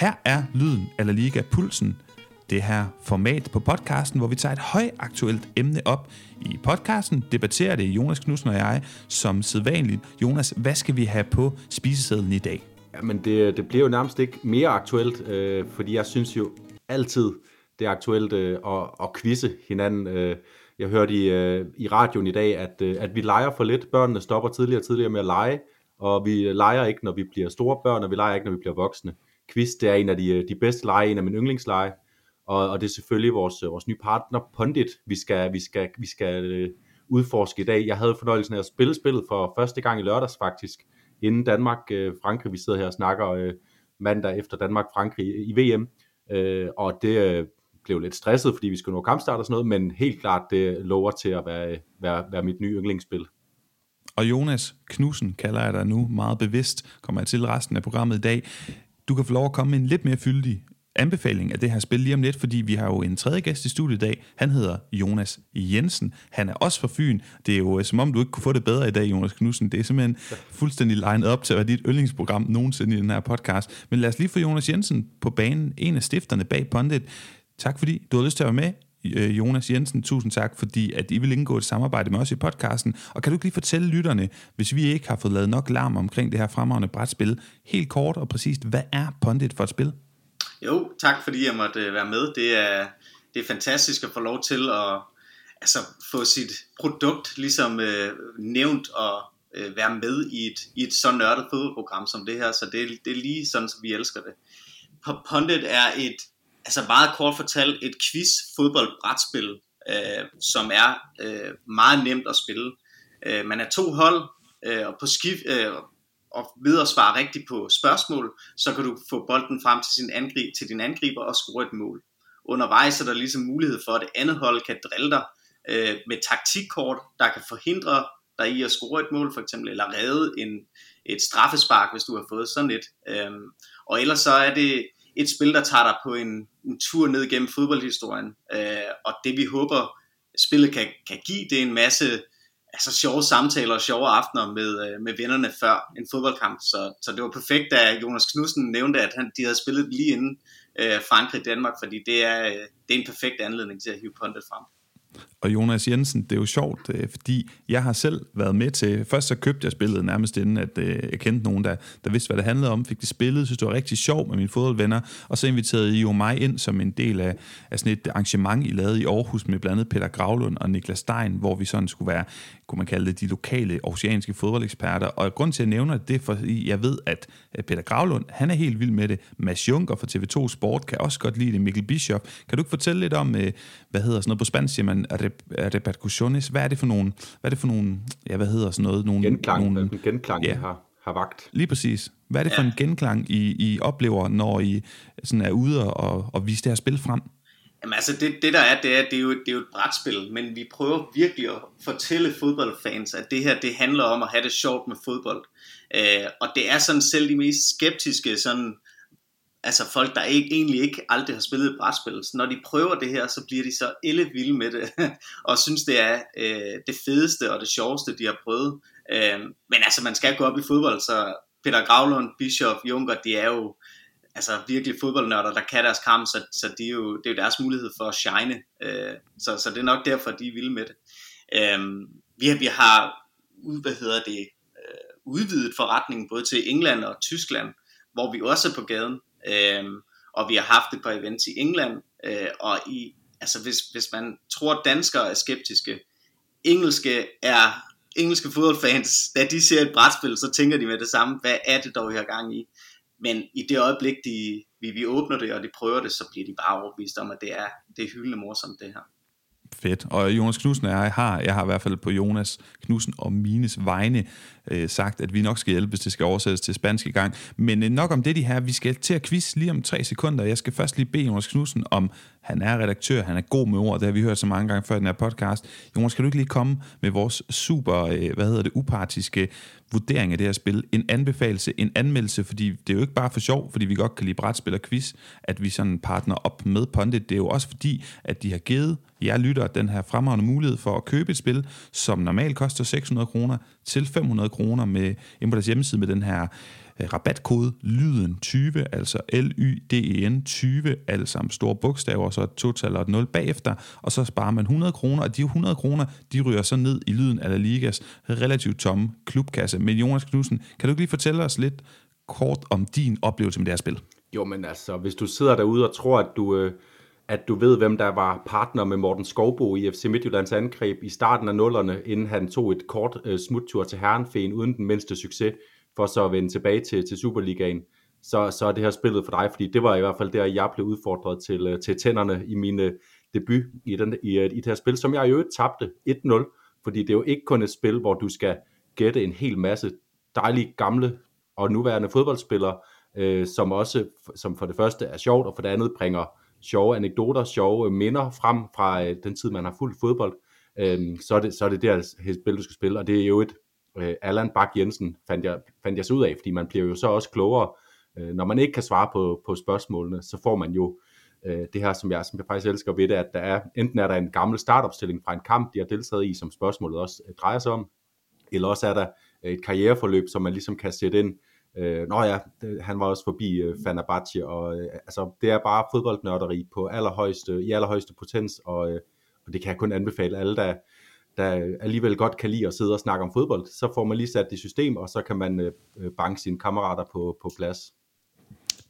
Her er lyden af La Liga Pulsen, det her format på podcasten, hvor vi tager et højaktuelt emne op. I podcasten debatterer det Jonas Knudsen og jeg som sædvanligt. Jonas, hvad skal vi have på spisesedlen i dag? Ja, men det, det bliver jo nærmest ikke mere aktuelt, øh, fordi jeg synes jo altid, det er aktuelt øh, at, at quizze hinanden. Øh, jeg hørte i, øh, i radioen i dag, at, øh, at vi leger for lidt. Børnene stopper tidligere og tidligere med at lege, og vi leger ikke, når vi bliver store børn, og vi leger ikke, når vi bliver voksne. Quiz, det er en af de, øh, de bedste lege, en af mine yndlingsleje, og, og det er selvfølgelig vores, øh, vores nye partner, Pondit, vi skal, vi skal, vi skal øh, udforske i dag. Jeg havde fornøjelsen af at spille spillet for første gang i lørdags faktisk, inden Danmark-Frankrig. vi sidder her og snakker mandag efter Danmark-Frankrig i VM, øh, og det blev lidt stresset, fordi vi skulle nå kampstart og sådan noget, men helt klart, det lover til at være, være, være mit nye yndlingsspil. Og Jonas Knudsen kalder jeg dig nu meget bevidst, kommer jeg til resten af programmet i dag. Du kan få lov at komme med en lidt mere fyldig anbefaling af det her spil lige om lidt, fordi vi har jo en tredje gæst i studiet i dag. Han hedder Jonas Jensen. Han er også fra Fyn. Det er jo som om, du ikke kunne få det bedre i dag, Jonas Knudsen. Det er simpelthen fuldstændig legnet op til at være dit yndlingsprogram nogensinde i den her podcast. Men lad os lige få Jonas Jensen på banen, en af stifterne bag Pondit. Tak fordi du har lyst til at være med. Øh, Jonas Jensen, tusind tak, fordi at I vil indgå et samarbejde med os i podcasten. Og kan du ikke lige fortælle lytterne, hvis vi ikke har fået lavet nok larm omkring det her fremragende brætspil, helt kort og præcist, hvad er Pondit for et spil? Jo, tak fordi jeg måtte øh, være med. Det er, det er fantastisk at få lov til at altså, få sit produkt ligesom øh, nævnt og øh, være med i et, i et så nørdet fodboldprogram som det her, så det, det er lige sådan, som vi elsker det. Pondit er et, altså meget kort fortalt, et quiz fodboldbrætspil, øh, som er øh, meget nemt at spille. Øh, man er to hold, øh, og på skift, øh, og ved at svare rigtigt på spørgsmål, så kan du få bolden frem til, sin angrib, til din angriber og score et mål. Undervejs er der ligesom mulighed for, at det andet hold kan drille dig øh, med taktikkort, der kan forhindre dig i at score et mål, for eksempel, eller redde en, et straffespark, hvis du har fået sådan et. Øhm, og ellers så er det et spil, der tager dig på en, en tur ned gennem fodboldhistorien, øh, og det vi håber, spillet kan, kan give, det er en masse altså, sjove samtaler og sjove aftener med, øh, med vennerne før en fodboldkamp. Så, så det var perfekt, da Jonas Knudsen nævnte, at han, de havde spillet lige inden øh, Frankrig-Danmark, fordi det er, øh, det er en perfekt anledning til at hive pundet frem. Og Jonas Jensen, det er jo sjovt, øh, fordi jeg har selv været med til, først så købte jeg spillet nærmest inden, at øh, jeg kendte nogen, der, der vidste, hvad det handlede om, fik det spillet, synes det var rigtig sjovt med mine fodboldvenner, og så inviterede I jo mig ind som en del af, af sådan et arrangement, I lavede i Aarhus med blandt andet Peter Gravlund og Niklas Stein, hvor vi sådan skulle være, kunne man kalde det, de lokale oceanske fodboldeksperter. Og grund til, at jeg nævner det, det er, fordi jeg ved, at Peter Gravlund, han er helt vild med det. Mads Junker fra TV2 Sport kan også godt lide det. Mikkel Bischoff. Kan du ikke fortælle lidt om, øh, hvad hedder sådan noget på spansk, siger man, repercussiones? Hvad er det for nogle, hvad er det for nogle, ja, hvad hedder sådan noget? Nogle, genklang, nogle, genklang ja. har, har vagt. Lige præcis. Hvad er det for ja. en genklang, I, I oplever, når I sådan er ude og, og vise det her spil frem? Jamen altså, det, det der er, det er, det er, jo, det er jo et brætspil, men vi prøver virkelig at fortælle fodboldfans, at det her, det handler om at have det sjovt med fodbold. Øh, og det er sådan selv de mest skeptiske, sådan, altså folk, der ikke, egentlig ikke aldrig har spillet et brætspil, så når de prøver det her, så bliver de så vilde med det, og synes det er øh, det fedeste og det sjoveste, de har prøvet. Øh, men altså, man skal gå op i fodbold, så Peter Gravlund, Bischof, Junker, de er jo altså virkelig fodboldnørder, der kan deres kamp, så, så de er jo, det er jo deres mulighed for at shine. Øh, så, så det er nok derfor, de er vilde med det. Øh, vi, har, vi har hvad hedder det, øh, udvidet forretningen både til England og Tyskland, hvor vi også er på gaden. Øh, og vi har haft et par events i England, øh, og i, altså hvis, hvis man tror, at danskere er skeptiske, engelske er engelske fodboldfans, da de ser et brætspil, så tænker de med det samme, hvad er det dog, vi har gang i? Men i det øjeblik, de, vi, vi åbner det, og de prøver det, så bliver de bare overbevist om, at det er, det er hyldende morsomt, det her. Fedt. Og Jonas Knudsen og jeg har, jeg har i hvert fald på Jonas Knudsen og mines vegne øh, sagt, at vi nok skal hjælpe, hvis det skal oversættes til spansk i gang. Men øh, nok om det, de her. Vi skal til at quiz lige om tre sekunder. Jeg skal først lige bede Jonas Knudsen om, han er redaktør, han er god med ord, det har vi hørt så mange gange før i den her podcast. Jonas, kan du ikke lige komme med vores super, øh, hvad hedder det, upartiske vurdering af det her spil, en anbefalelse, en anmeldelse, fordi det er jo ikke bare for sjov, fordi vi godt kan lide brætspil og quiz, at vi sådan partner op med Pondit. Det er jo også fordi, at de har givet jer lytter den her fremragende mulighed for at købe et spil, som normalt koster 600 kroner, til 500 kroner med, ind på deres hjemmeside med den her Øh, rabatkode LYDEN20, altså L-Y-D-E-N 20, alle sammen store bogstaver, så et total og et 0 bagefter, og så sparer man 100 kroner, og de 100 kroner, de ryger så ned i lyden af La Ligas relativt tomme klubkasse. Men Jonas Knudsen, kan du ikke lige fortælle os lidt kort om din oplevelse med det her spil? Jo, men altså, hvis du sidder derude og tror, at du, øh, at du ved, hvem der var partner med Morten Skovbo i FC Midtjyllands angreb i starten af nullerne, inden han tog et kort øh, smuttur til Herrenfeen uden den mindste succes, for så at vende tilbage til, til Superligaen, så, så er det her spillet for dig, fordi det var i hvert fald der, jeg blev udfordret til, øh, til tænderne i min øh, debut i, den, i, øh, i det her spil, som jeg jo tabte 1-0, fordi det er jo ikke kun et spil, hvor du skal gætte en hel masse dejlige gamle og nuværende fodboldspillere, øh, som også som for det første er sjovt, og for det andet bringer sjove anekdoter, sjove minder frem fra øh, den tid, man har fulgt fodbold, øh, så, er det, så er det der spil, du skal spille, og det er jo et øh, Allan Bak Jensen, fandt jeg, fandt jeg så ud af, fordi man bliver jo så også klogere, øh, når man ikke kan svare på, på spørgsmålene, så får man jo øh, det her, som jeg, som jeg faktisk elsker ved det, at der er, enten er der en gammel startopstilling fra en kamp, de har deltaget i, som spørgsmålet også øh, drejer sig om, eller også er der øh, et karriereforløb, som man ligesom kan sætte ind, Øh, nå ja, det, han var også forbi øh, Fenerbahce, og øh, altså, det er bare fodboldnørderi på allerhøjeste, i allerhøjeste potens, og, øh, og det kan jeg kun anbefale alle, der, der alligevel godt kan lide at sidde og snakke om fodbold. Så får man lige sat det i system, og så kan man øh, øh banke sine kammerater på, på plads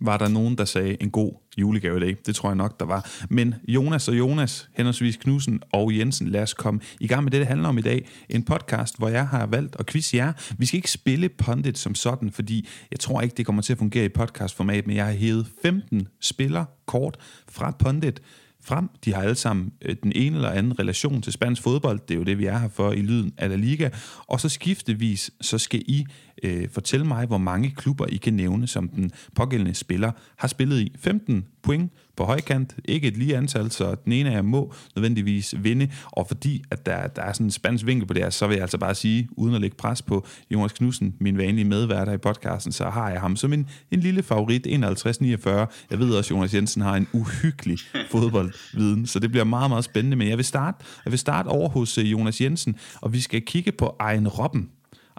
var der nogen, der sagde en god julegave i dag. Det tror jeg nok, der var. Men Jonas og Jonas, henholdsvis Knudsen og Jensen, lad os komme i gang med det, det handler om i dag. En podcast, hvor jeg har valgt at quizze jer. Vi skal ikke spille pundit som sådan, fordi jeg tror ikke, det kommer til at fungere i podcastformat, men jeg har hævet 15 spiller kort fra pundit frem. De har alle sammen øh, den ene eller anden relation til spansk fodbold. Det er jo det, vi er her for i lyden af La Liga. Og så skiftevis, så skal I øh, fortælle mig, hvor mange klubber I kan nævne, som den pågældende spiller har spillet i. 15 point på højkant, ikke et lige antal, så den ene af jer må nødvendigvis vinde, og fordi at der, der er sådan en spansk vinkel på det her, så vil jeg altså bare sige, uden at lægge pres på Jonas Knudsen, min vanlige medværter i podcasten, så har jeg ham som en, en lille favorit, 51-49. Jeg ved også, at Jonas Jensen har en uhyggelig fodboldviden, så det bliver meget, meget spændende, men jeg vil starte, jeg vil starte over hos øh, Jonas Jensen, og vi skal kigge på Ejn Robben.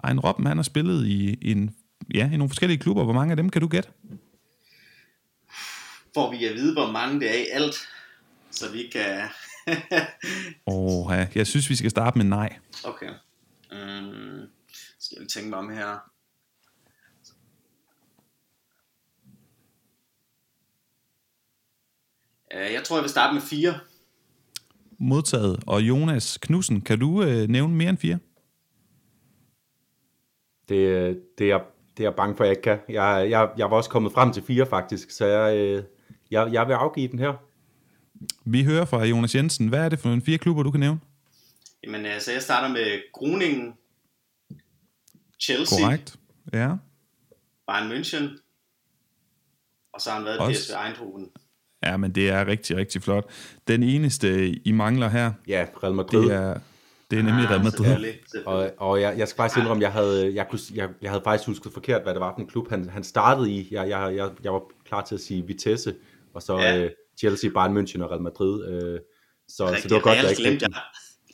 Ejn Robben, han har spillet i, en, ja, i nogle forskellige klubber. Hvor mange af dem kan du gætte? Får vi at vide, hvor mange det er i alt, så vi kan... Åh, ja. jeg synes, vi skal starte med nej. Okay. Um, skal jeg tænke mig om her. Uh, jeg tror, jeg vil starte med fire. Modtaget. Og Jonas Knudsen, kan du øh, nævne mere end fire? Det, det, er, det er jeg bange for, at jeg ikke kan. Jeg, jeg, jeg var også kommet frem til fire faktisk, så jeg, øh, jeg, jeg vil afgive den her. Vi hører fra Jonas Jensen. Hvad er det for en fire klubber, du kan nævne? Jamen, altså, jeg starter med Groningen, Chelsea, Korrekt. Ja. Bayern München, og så har han været Også. PSV Eindhoven. Ja, men det er rigtig, rigtig flot. Den eneste, I mangler her, ja, Real Madrid. det er, det er nemlig ah, Real Madrid. Og, og jeg, jeg skal faktisk indrømme, jeg havde, jeg, kunne, jeg, jeg havde faktisk husket forkert, hvad det var for en klub, han, han startede i. Jeg, jeg, jeg, jeg var klar til at sige Vitesse, og så ja. øh, Chelsea, Bayern München og Real Madrid. Øh, så, Rigtig, så det var godt, jeg ikke glemt. Jeg,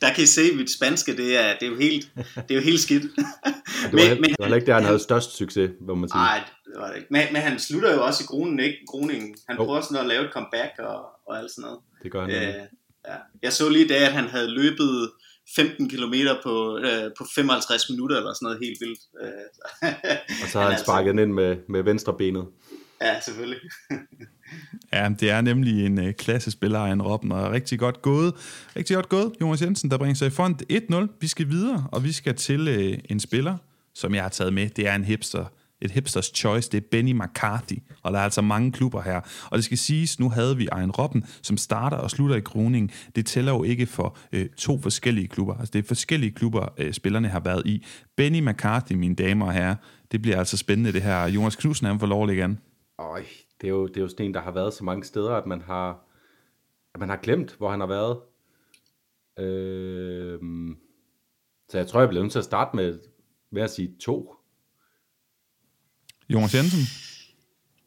der kan I se, mit spanske, det er, det er, jo, helt, det er jo helt skidt. det, var, men, det var ikke der, han havde størst succes, må man sige. Nej, det var det ikke. Men, men han slutter jo også i Groningen, ikke? Groningen. Han oh. prøver sådan at lave et comeback og, og alt sådan noget. Det gør han. Øh, ja. Jeg så lige i dag, at han havde løbet 15 km på, øh, på 55 minutter eller sådan noget helt vildt. Øh, og så har han altså, sparket den ind med, med venstre benet. Ja, selvfølgelig. ja, det er nemlig en øh, klassespiller af en Robben, og rigtig godt gået. Rigtig godt gået, Jonas Jensen, der bringer sig i front 1-0. Vi skal videre, og vi skal til øh, en spiller, som jeg har taget med. Det er en hipster, et hipsters choice, det er Benny McCarthy, og der er altså mange klubber her. Og det skal siges, nu havde vi Ejn Robben, som starter og slutter i Groningen. Det tæller jo ikke for øh, to forskellige klubber. Altså det er forskellige klubber, øh, spillerne har været i. Benny McCarthy, mine damer og herrer, det bliver altså spændende det her. Jonas Knudsen, han får lov at lægge an. Øj, det er, jo, det er jo sådan en, der har været så mange steder, at man har, at man har glemt, hvor han har været. Øh, så jeg tror, jeg bliver nødt til at starte med, med at sige to. Jonas Jensen?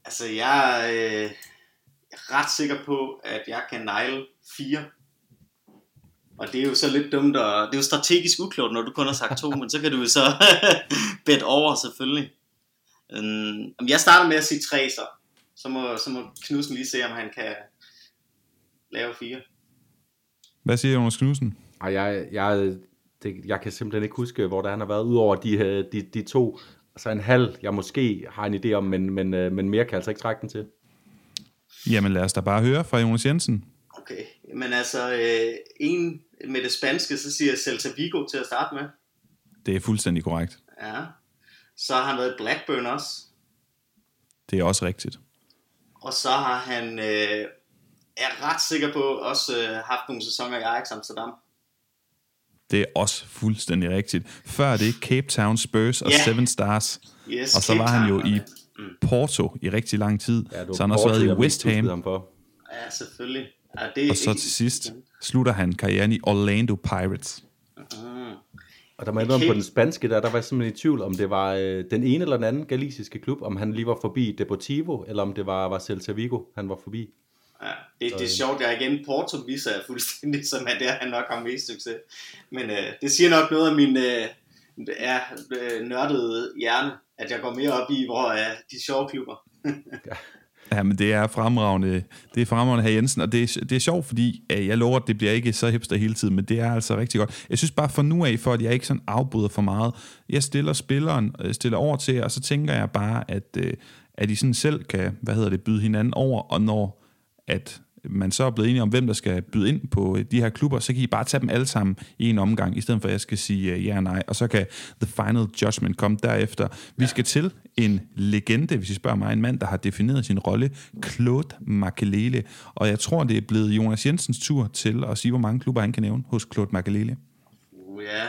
Altså, jeg er øh, ret sikker på, at jeg kan negle fire. Og det er jo så lidt dumt, og det er jo strategisk uklogt, når du kun har sagt to, men så kan du jo så bet over selvfølgelig. Um, jeg starter med at sige tre, så. Så må, så må Knudsen lige se, om han kan lave fire. Hvad siger Jonas Knudsen? Ej, jeg, jeg, det, jeg kan simpelthen ikke huske, hvor der han har været, udover de, øh, de, de to. Så en halv, jeg måske har en idé om, men, men, øh, men mere kan jeg altså ikke trække den til. Jamen lad os da bare høre fra Jonas Jensen. Okay, men altså, øh, en med det spanske, så siger Celta Vigo til at starte med. Det er fuldstændig korrekt. Ja. Så har han været i Blackburn også. Det er også rigtigt. Og så har han, øh, er ret sikker på, også øh, haft nogle sæsoner i Ajax Amsterdam. Det er også fuldstændig rigtigt. Før det Cape Town Spurs og Ja. Seven Stars. Yes, Og så Cape var han jo Town, i Mm. Porto i rigtig lang tid. Ja, så han har også Porto, været i West Ham. Ham for. Ja, selvfølgelig. Ja, det, Og så til sidst slutter han karrieren i Orlando Pirates. Mm. Og der må jeg på den spanske, der, der var jeg simpelthen i tvivl, om det var øh, den ene eller den anden galisiske klub, om han lige var forbi Deportivo, eller om det var, var Celta Vigo, han var forbi. Ja, det, det er sjovt, jeg igen Porto viser jeg fuldstændig, som er der, han nok har mest succes. Men øh, det siger nok noget af min øh, ja, øh, nørdede hjerne, at jeg går mere op i, hvor er de sjove klubber. Ja, men det er fremragende. Det er fremragende her Jensen, og det er, det er sjovt, fordi jeg lover, at det bliver ikke så hipster hele tiden, men det er altså rigtig godt. Jeg synes bare for nu af, for at jeg ikke sådan afbryder for meget, jeg stiller spilleren, øh, stiller over til, og så tænker jeg bare, at, øh, at I sådan selv kan, hvad hedder det, byde hinanden over, og når at man så er blevet enige om, hvem der skal byde ind på øh, de her klubber, så kan I bare tage dem alle sammen i en omgang, i stedet for at jeg skal sige øh, ja og nej, og så kan the final judgment komme derefter. Vi skal til en legende, hvis I spørger mig, en mand, der har defineret sin rolle, Claude Makelele, og jeg tror, det er blevet Jonas Jensens tur til at sige, hvor mange klubber han kan nævne hos Claude Makelele. Uh, ja.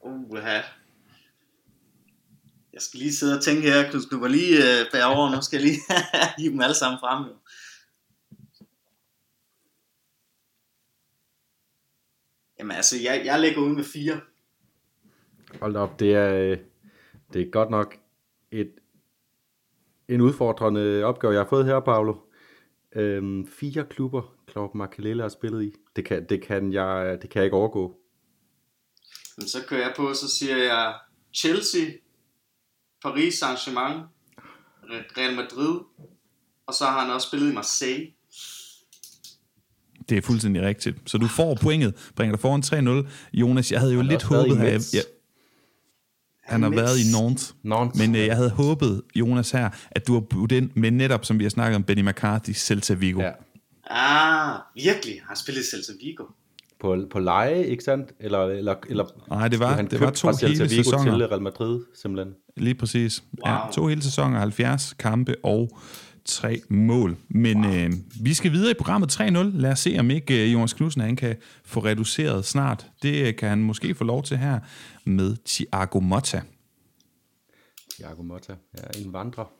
Uh, ja. Jeg skal lige sidde og tænke her, Knus, du var lige øh, bagover, nu skal jeg lige hive dem alle sammen frem. Jo. Jamen altså, jeg, jeg lægger ud med fire. Hold op, det er, øh, det er godt nok et, en udfordrende opgave, jeg har fået her, Paolo. Øhm, fire klubber, Claude Makelele har spillet i. Det kan, det, kan jeg, det kan jeg ikke overgå. Men så kører jeg på, så siger jeg Chelsea, Paris Saint-Germain, Real Madrid, og så har han også spillet i Marseille. Det er fuldstændig rigtigt. Så du får pointet, bringer dig foran 3-0. Jonas, jeg havde jo Han lidt håbet, at jeg, han har været i Nantes. Nantes. Men øh, jeg havde håbet, Jonas her, at du har budt ind med netop, som vi har snakket om, Benny McCarthy, Celta Vigo. Ja. Ah, virkelig? Har han spillet i Celta Vigo? På, på leje, ikke sandt? Eller, eller, eller Nej, det var, han det var to hele Vigo sæsoner. til Real Madrid, simpelthen. Lige præcis. Ja, Wow. to hele sæsoner, 70 kampe og tre mål. Men wow. øh, vi skal videre i programmet 3-0. Lad os se, om ikke øh, Jonas Knudsen han kan få reduceret snart. Det øh, kan han måske få lov til her med Thiago Motta. Thiago Motta. Ja, en vandrer.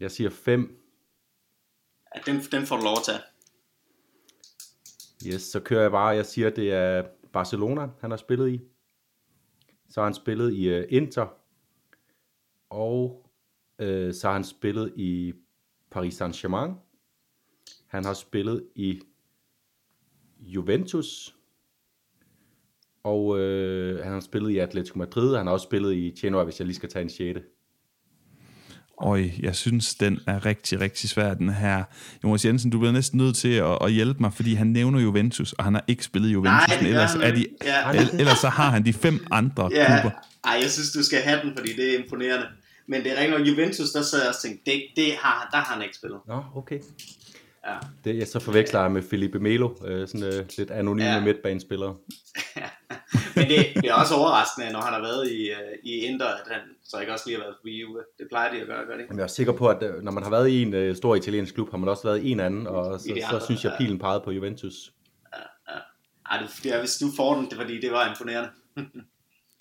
Jeg siger 5. Ja, den, den får du lov at tage. Yes, så kører jeg bare. Jeg siger, det er Barcelona, han har spillet i. Så har han spillet i øh, Inter. Og øh, så har han spillet i Paris Saint-Germain. Han har spillet i Juventus. Og øh, han har spillet i Atletico Madrid. Han har også spillet i Genoa, hvis jeg lige skal tage en 6. Øj, jeg synes, den er rigtig, rigtig svær, den her. Jonas Jensen, du bliver næsten nødt til at, at hjælpe mig, fordi han nævner Juventus, og han har ikke spillet Juventus, Nej, men ellers, er de. Ja. el- ellers så har han de fem andre Ja, klubber. ej, jeg synes, du skal have den, fordi det er imponerende. Men det er nok, Juventus, der sad jeg og tænkte, det, det har, der har han ikke spillet. Nå, okay. Ja. Det, jeg så forveksler jeg med Felipe Melo, øh, sådan øh, lidt anonyme Ja. ja. Men det, det er også overraskende, når han har været i, uh, i Inter, at han så ikke også lige har været forbi Juve. Det plejer de at gøre, gør det ikke? Jeg er sikker på, at øh, når man har været i en øh, stor italiensk klub, har man også været i en anden, og så, de så andre, synes jeg, ja. pilen pegede på Juventus. Ej, det, det er, hvis du får den, det er fordi, det var imponerende.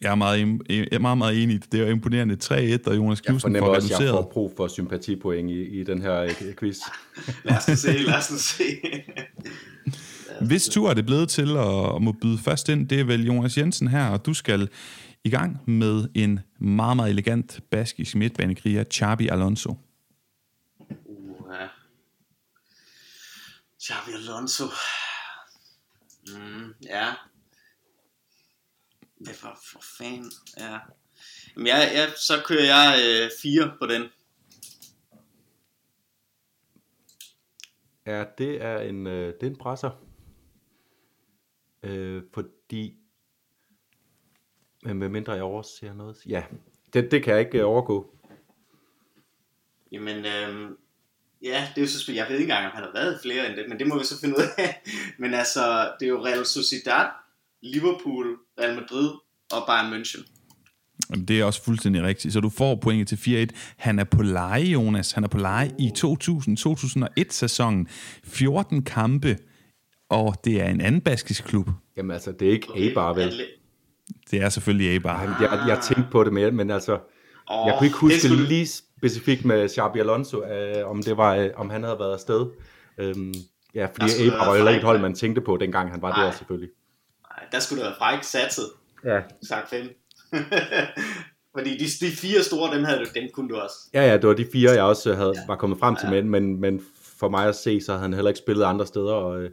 Jeg er meget, jeg er meget, meget enig. Det er jo imponerende 3-1, og Jonas Jeg Knudsen fornemmer får også, at jeg reduceret. får brug for sympatipoeng i, i den her øh, quiz. Lad os se, lad os se. Hvis tur er det blevet til at, at må byde først ind, det er vel Jonas Jensen her, og du skal i gang med en meget, meget elegant baskisk midtbanekriger, Xabi Alonso. Uh, ja. Xabi Alonso. Mm, ja. Hvad for, for fanden? Ja. Jamen, jeg, jeg, så kører jeg øh, fire på den. Ja, det er en, øh, det er en presser. Øh, fordi, men med mindre jeg overser noget. Ja, det, det kan jeg ikke øh, overgå. Jamen, øhm, ja, det er jo så spændende. Jeg ved ikke engang, om han har været flere end det, men det må vi så finde ud af. men altså, det er jo Real Sociedad, Liverpool, Real Madrid og Bayern München. Jamen, det er også fuldstændig rigtigt. Så du får pointet til 4-1. Han er på leje, Jonas. Han er på leje i 2000-2001-sæsonen. 14 kampe, og det er en anden baskisk klub. Jamen altså, det er ikke Eibar, vel? Det er selvfølgelig Eibar. Ej, jeg, jeg tænkte på det mere, men altså, Oh, jeg kunne ikke huske det skulle... lige specifikt med Xabi Alonso, øh, om, det var, øh, om han havde været afsted. Øhm, ja, fordi Eibar var heller ikke et hold, man tænkte på, dengang han var Nej. der selvfølgelig. Nej, der skulle der være fræk satset, Ja. sagt fem. Fordi de, de fire store, dem, havde du, dem kunne du også. Ja, ja, det var de fire, jeg også havde, var kommet frem til, Ja. men, men, men for mig at se, så havde han heller ikke spillet andre steder, og øh,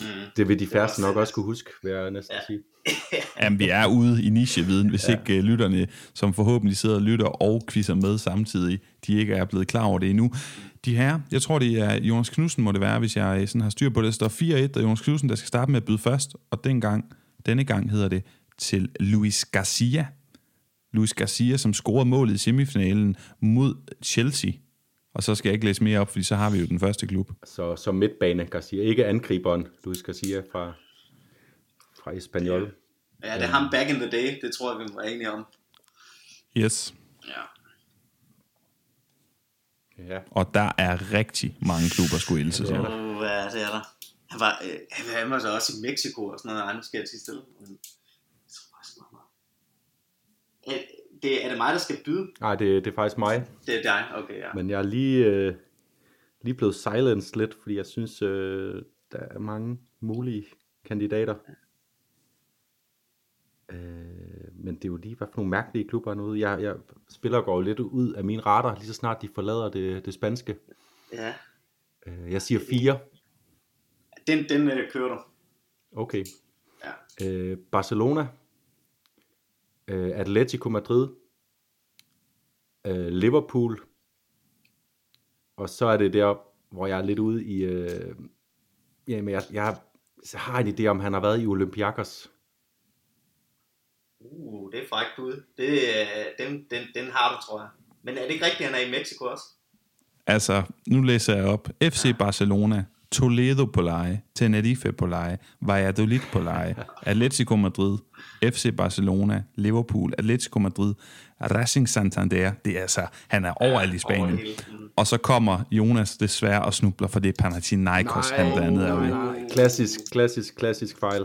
Mm. det vil de færreste nok også kunne huske, vil jeg næsten Ja. sige. Jamen, vi er ude i nicheviden, hvis ja. ikke uh, lytterne, som forhåbentlig sidder og lytter og quizzer med samtidig, de ikke er blevet klar over det endnu. De her, jeg tror det er Jonas Knudsen må det være, hvis jeg øh, sådan har styr på det. Der står 4-1, og Jonas Knudsen, der skal starte med at byde først, og dengang, denne gang hedder det til Luis Garcia. Luis Garcia, som scorede målet i semifinalen mod Chelsea. Og så skal jeg ikke læse mere op, fordi så har vi jo den første klub. Så som midtbane, Garcia. Ikke angriberen, Luis Garcia fra, fra Espanyol. Ja, det er ham back in the day, det tror jeg, vi var enige om. Yes. Ja. Ja. Og der er rigtig mange klubber, skulle else er. Uh, ja, det er der. Han var, øh, han var så også i Mexico og sådan noget, og nu skal jeg til stille. Men jeg tror faktisk, han var- Øh, det, er det mig, der skal byde? Nej, det, det er faktisk mig. Det er dig, okay, ja. Men jeg er lige, øh, lige blevet silenced lidt, fordi jeg synes, øh, der er mange mulige kandidater. Øh, men det er jo lige, hvad for nogle mærkelige klubber er nu ude. Jeg, jeg spiller går jo lidt ud af min radar, lige så snart de forlader det, det spanske. ja. Øh, jeg siger fire. Den, den øh, kører du. Okay. Ja. Øh, Barcelona. Øh, Atletico Madrid. Øh, Liverpool. Og så er det der, hvor jeg er lidt ude i... Øh, jamen, jeg, jeg har en idé om, han har været i Olympiakos. Uh, det er frækt bud. Det, øh, den, den, den har du, tror jeg. Men er det ikke rigtigt, at han er i Mexico også? Altså, nu læser jeg op. FC Barcelona, Toledo på leje, Tenerife på leje, Valladolid på leje, Atletico Madrid, FC Barcelona, Liverpool, Atletico Madrid, Racing Santander. Det er altså, han er overalt i Over Spanien. Og så kommer Jonas desværre og snubler, for det er Panathinaikos, han blandt andet er nej. Klassisk, klassisk, klassisk fejl.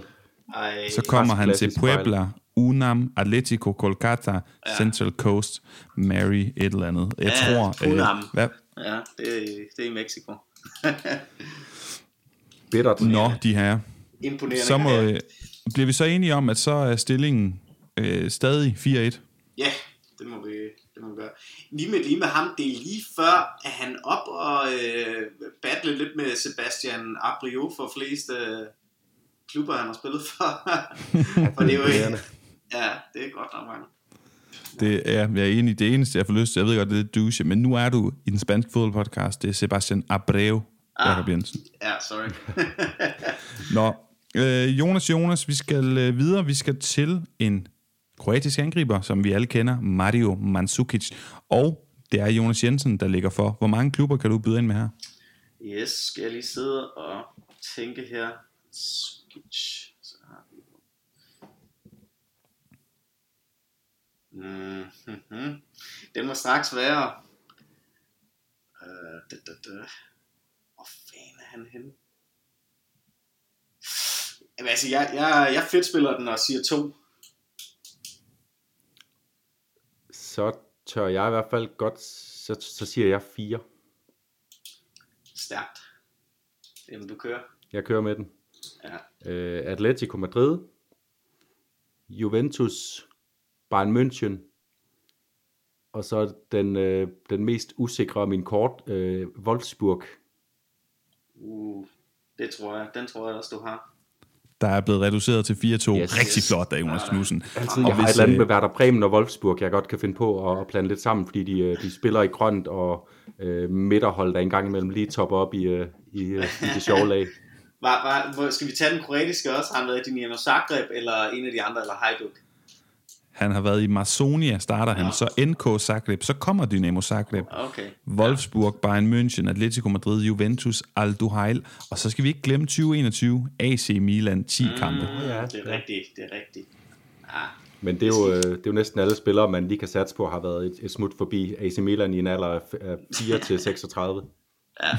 Ej, Så kommer han til fejl. Puebla, Unam, Atletico, Kolkata, ja. Central Coast, Mary et eller andet. Jeg Ja, tror... Unam. Øh, hvad? Ja, det, er- det er i Mexico. Bittert. Nå, de her. Imponerende. Så må, øh, bliver vi så enige om, at så er stillingen øh, stadig 4-1? Ja, det må vi, det må vi gøre. Lige med, lige med ham, det er lige før, at han op og øh, battle lidt med Sebastian Abriot for flest øh, klubber, han har spillet for. for det er jo. Ja, det er godt nok mange. Det er, jeg er enig. Det eneste, jeg får lyst til, jeg ved godt, det er lidt douche, men nu er du i den spanske fodboldpodcast. Det er Sebastian Abreu, Ah. Jakob Jensen. Ja, sorry. Nå, øh, Jonas Jonas, vi skal øh, videre. Vi skal til en kroatisk angriber, som vi alle kender, Mario Mandzukic. Og det er Jonas Jensen, der ligger for. Hvor mange klubber kan du byde ind med her? Yes, skal jeg lige sidde og tænke her. Skic. Så har vi Mm-hmm. Det må straks være... Øh, da, da, da. Hvor fanden er han henne? Jamen, altså, jeg, jeg, jeg fedt spiller den og siger to. Så tør jeg i hvert fald godt, så, så siger jeg fire. Stærkt. Jamen, du kører. Jeg kører med den. Ja. Øh, Atletico Madrid, Juventus, Bayern München, og så den, øh, den mest usikre af min kort, øh, Wolfsburg. Uh, det tror jeg. Den tror jeg også, du har. der er blevet reduceret til 4-2. Yes, Yes. Rigtig flot af Jonas Knudsen. Altså, Og jeg har hvis, et eller andet øh, med Werder Bremen og Wolfsburg, jeg godt kan finde på at, at blande lidt sammen, fordi de, øh, de spiller i grønt, og øh, midterhold, der engang imellem lige topper op i, øh, i, øh, i det sjove lag. Var, var, hvor, skal vi tage den kroatiske også? Har han været i Dinamo Zagreb, eller en af de andre, eller Hajduk? Han har været i Marsonia, starter han. Ja. Så NK Zagreb, så kommer Dynamo Zagreb. Okay. Wolfsburg, Bayern München, Atletico Madrid, Juventus, Al Duhail. Og så skal vi ikke glemme 2021, AC Milan, 10 kampe. Mm, ja, det er ja. rigtigt, det er rigtigt. Ah, Men det er, jo, øh, det er jo næsten alle spillere, man lige kan satse på, har været et, et smut forbi AC Milan i en alder af f- af 4 til 36. ja,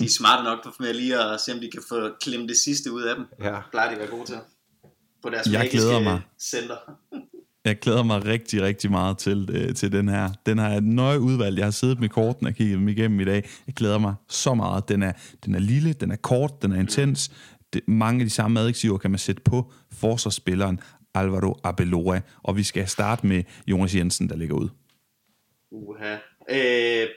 de er smarte nok for med lige at se, om de kan få klemt det sidste ud af dem. Ja. Plejer de at være gode til. På deres Jeg glæder mig. center. Jeg glæder mig rigtig, rigtig meget til, øh, til den her. Den har jeg nøje udvalgt. Jeg har siddet med korten og kigget dem igennem i dag. Jeg glæder mig så meget. Den er, den er lille, den er kort, den er intens. Det, mange af de samme adjektiver kan man sætte på forsvarsspilleren Alvaro Abeloa. Og vi skal starte med Jonas Jensen, der ligger ud. Uha. Øh,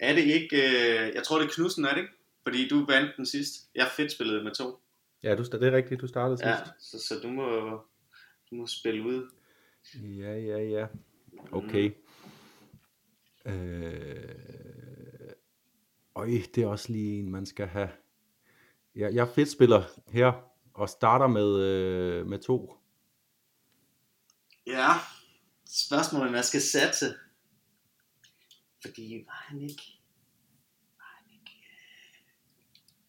er det ikke... Øh, jeg tror, det er Knudsen, er det ikke? Fordi du vandt den sidst. Jeg fedt spillet med to. Ja, du, det er rigtigt, du startede Ja, sidst. så, så du, må, du må spille ud. Ja, ja, ja. Okay. Øh... Øj, det er også lige en, man skal have. Jeg, jeg er fedt spiller her, og starter med, øh, med to. Ja, spørgsmålet er, hvad skal satse. Fordi var han ikke... Var han ikke... øh,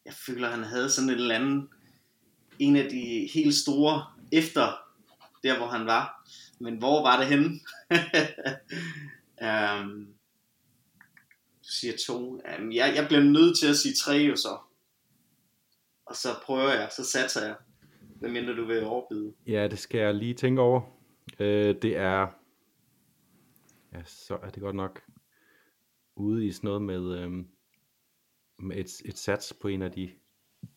Jeg føler, han havde sådan en eller anden... En af de helt store efter der, hvor han var. Men hvor var det henne? um, du siger to. Um, jeg, jeg bliver nødt til at sige tre jo så. Og så prøver jeg, så satser jeg. Hvad mindre du vil overbyde. Ja, det skal jeg lige tænke over. Øh, det er... Ja, så er det godt nok ude i sådan noget med, øh, med et, et sats på en af de,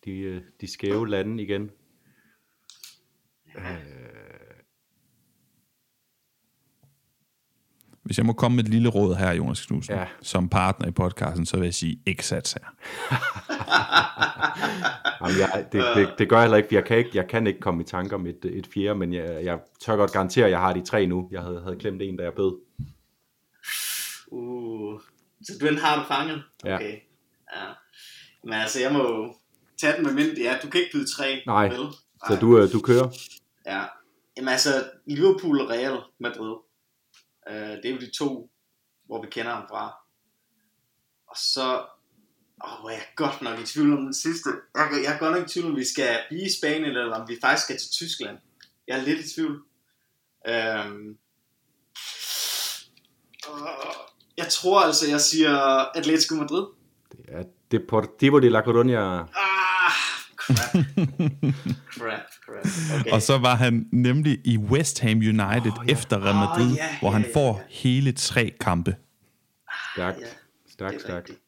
de, øh, de skæve lande igen. Hvis jeg må komme med et lille råd her, Jonas Knudsen, Ja. som partner i podcasten, så vil jeg sige, ikke sats her. Jamen, jeg, det, det, det gør jeg heller ikke, for jeg kan ikke, jeg kan ikke komme i tanker om et, et fjerde, men jeg, jeg tør godt garantere, at jeg har de tre nu. Jeg havde, havde glemt en, da jeg bød. Uh, så den har du fanget? Ja. Okay. Ja. Men altså, jeg må tage den med mindre. Ja, du kan ikke byde tre. Nej, vel? Så du, øh, du kører? Ja. Jamen altså, Liverpool og Real Madrid. Uh, det er jo de to, hvor vi kender ham fra. Og så... Åh, oh, jeg er godt nok i tvivl om den sidste. Jeg, jeg er godt nok i tvivl om, vi skal blive i Spanien, eller om vi faktisk skal til Tyskland. Jeg er lidt i tvivl. Um, jeg tror altså, jeg siger Atletico Madrid. Det er Deportivo de la Coruña. Ah, crap, crap. Okay. Og så var han nemlig i West Ham United Åh, ja. efter Real Madrid, Åh, ja, hvor han ja, ja, får ja. hele tre kampe. Stærkt, Ja, stærkt, det stærkt. rigtigt.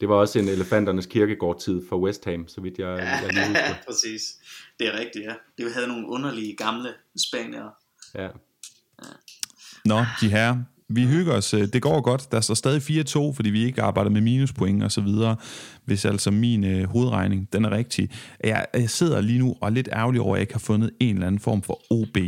Det var også en elefanternes kirkegård-tid for West Ham, så vidt jeg, jeg lige husker. præcis. Det er rigtigt, ja. Det havde nogle underlige gamle spaniere. Ja. Nå, de her, vi hygger os. Øh, det går godt. Der står stadig 4-2, fordi vi ikke arbejder med minuspoint og så videre. Hvis altså min øh, hovedregning, den er rigtig. Jeg, jeg sidder lige nu og er lidt ærgerlig over, at jeg ikke har fundet en eller anden form for OB.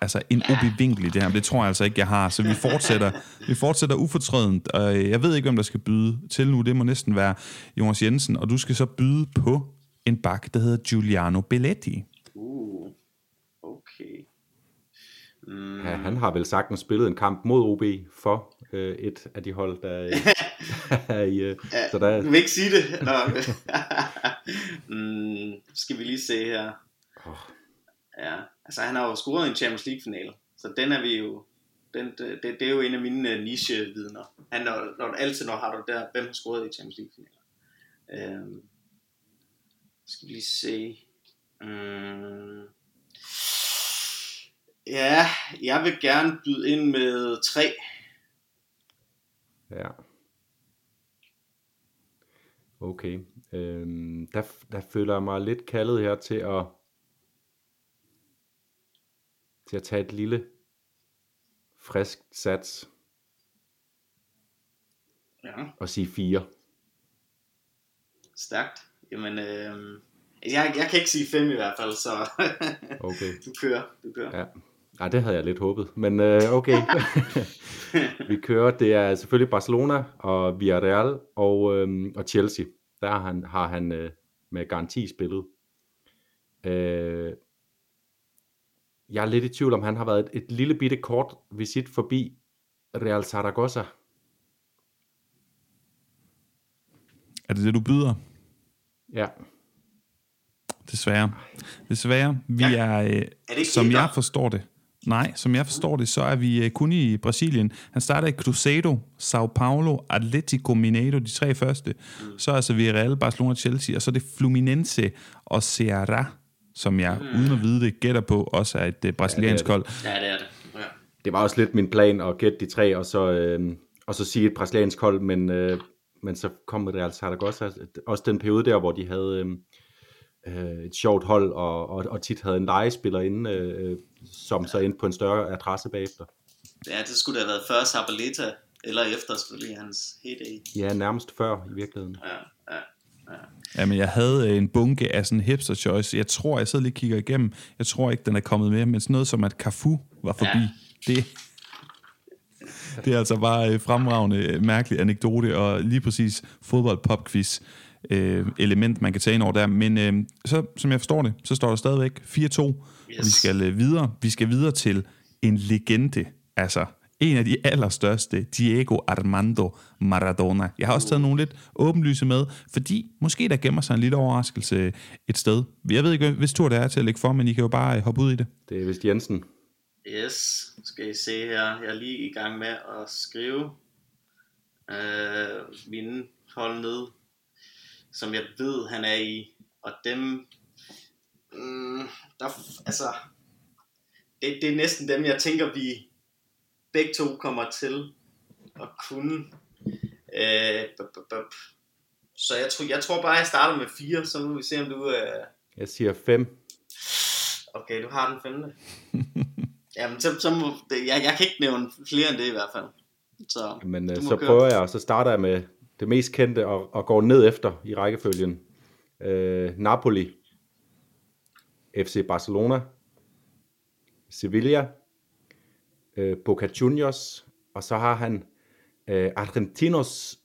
Altså en OB-vinkel i det her. Men det tror jeg altså ikke, jeg har. Så vi fortsætter, vi fortsætter ufortrødent. Og øh, jeg ved ikke, hvem der skal byde til nu. Det må næsten være Jonas Jensen. Og du skal så byde på en bak, der hedder Giuliano Belletti. Uh, okay. Mm, ja, han har vel sagtens spillet en kamp mod OB for øh, et af de hold, der er i... Øh, så der, Du vil ikke sige det? Nå. mm, skal vi lige se her. Åh. Ja, altså han har jo scoret i en Champions League finale, så den er vi jo, den, det, det er jo en af mine uh, niche-vidner. Han, når, når altid når har du der, hvem har scoret i Champions League finaler. Øhm, skal vi lige se. Mm, ja, jeg vil gerne byde ind med tre. Ja. Okay. Øhm, der, der føler jeg mig lidt kaldet her til at til at tage et lille frisk sats Ja. og sige fire. Stærkt. Jamen, øh, Jeg, jeg kan ikke sige fem i hvert fald, så Okay. du kører. Du kører. Ja. Nej, det havde jeg lidt håbet, men øh, okay. vi kører, det er selvfølgelig Barcelona og Villarreal og, øh, og Chelsea. Der har han, har han øh, med garanti spillet. Øh, jeg er lidt i tvivl om, han har været et, et lille bitte kort visit forbi Real Zaragoza. Er det det, du byder? Ja, Desværre. Desværre. Vi er, øh, det ikke som jeg forstår det, nej, som jeg forstår det, så er vi øh, kun i Brasilien. Han starter i Cruzeiro, Sao Paulo, Atletico Mineiro, de tre første. Så er altså Villarreal, Barcelona, Chelsea, og så er det Fluminense og Ceará, som jeg, mm. uden at vide det, gætter på, også er et øh, brasiliansk Ja, hold. Ja, det er det. Ja. det var også lidt min plan at gætte de tre, og så, øh, og så sige et brasiliansk hold, men, øh, men så kom Real Zaragoza, også den periode der, hvor de havde øh, øh, et sjovt hold, og, og, og tit havde en legespiller inde, øh, som så endte på en større adresse bagefter. ja, det skulle da have været før Sabaleta, eller efter selvfølgelig hans heyday. Ja, nærmest før i virkeligheden. Ja, ja. Jamen, jeg havde øh, en bunke af sådan hipster choice. Jeg tror, jeg sidder lige og kigger igennem. Jeg tror ikke, den er kommet med, men sådan noget som, at Cafu var forbi. Ja. Det, det er altså bare øh, fremragende, øh, mærkelig anekdote, og lige præcis fodbold-pop-quiz øh, element, man kan tage ind over der. Men øh, så, som jeg forstår det, så står der stadigvæk 4-2, yes. vi skal øh, videre. Vi skal videre til en legende, altså en af de allerstørste, Diego Armando Maradona. Jeg har også taget nogle lidt åbenlyse med, fordi måske der gemmer sig en lille overraskelse et sted. Jeg ved ikke, hvis tur det er til at lægge for, men I kan jo bare øh, hoppe ud i det. Det er vist Jensen. Yes, skal I se her. Jeg er lige i gang med at skrive øh, mine hold ned, som jeg ved, han er i. Og dem, mm, der, altså, det, det er næsten dem, jeg tænker, vi begge to kommer til at kunne. Øh, bup, bup, bup. Så jeg tror, jeg tror bare, jeg starter med fire, så må vi se, om du... Øh, Jeg siger 5. Okay, du har den femte. Jamen, så, så må, jeg, jeg kan ikke nævne flere end det i hvert fald. Så, Men øh, så køre. prøver jeg, og så starter jeg med det mest kendte, og, og går ned efter i rækkefølgen. Øh, Napoli, FC Barcelona, Sevilla, øh, Boca Juniors, og så har han øh, Argentinos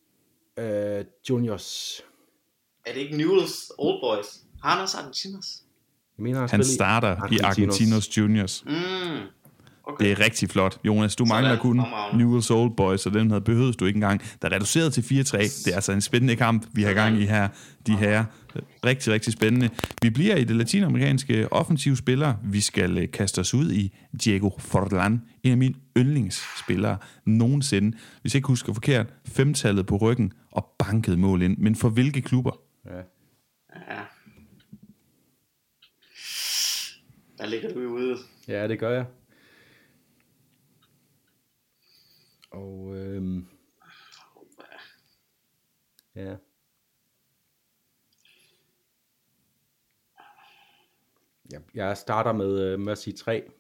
øh, Juniors. Er det ikke Newell's Old Boys? Har han også Argentinos? Jeg mener, Han spiller starter i Argentinos. Argentinos Juniors. Mm, okay. Det er rigtig flot. Jonas, du Sådan. mangler kun Fremragende. Newell's Old Boys, og den havde behøvet du ikke engang. Der er reduceret til 4-3. Det er altså en spændende kamp, vi har gang i her, de her. Rigtig, rigtig spændende. Vi bliver i det latinamerikanske offensive spillere. Vi skal øh, kaste os ud i Diego Forlan, en af mine yndlingsspillere nogensinde. Hvis jeg ikke husker forkert, femtallet på ryggen og banket mål ind. Men for hvilke klubber? Ja. Ja. Der ligger du ude. ja, det gør jeg. Jeg, starter med, øh, med at sige 3.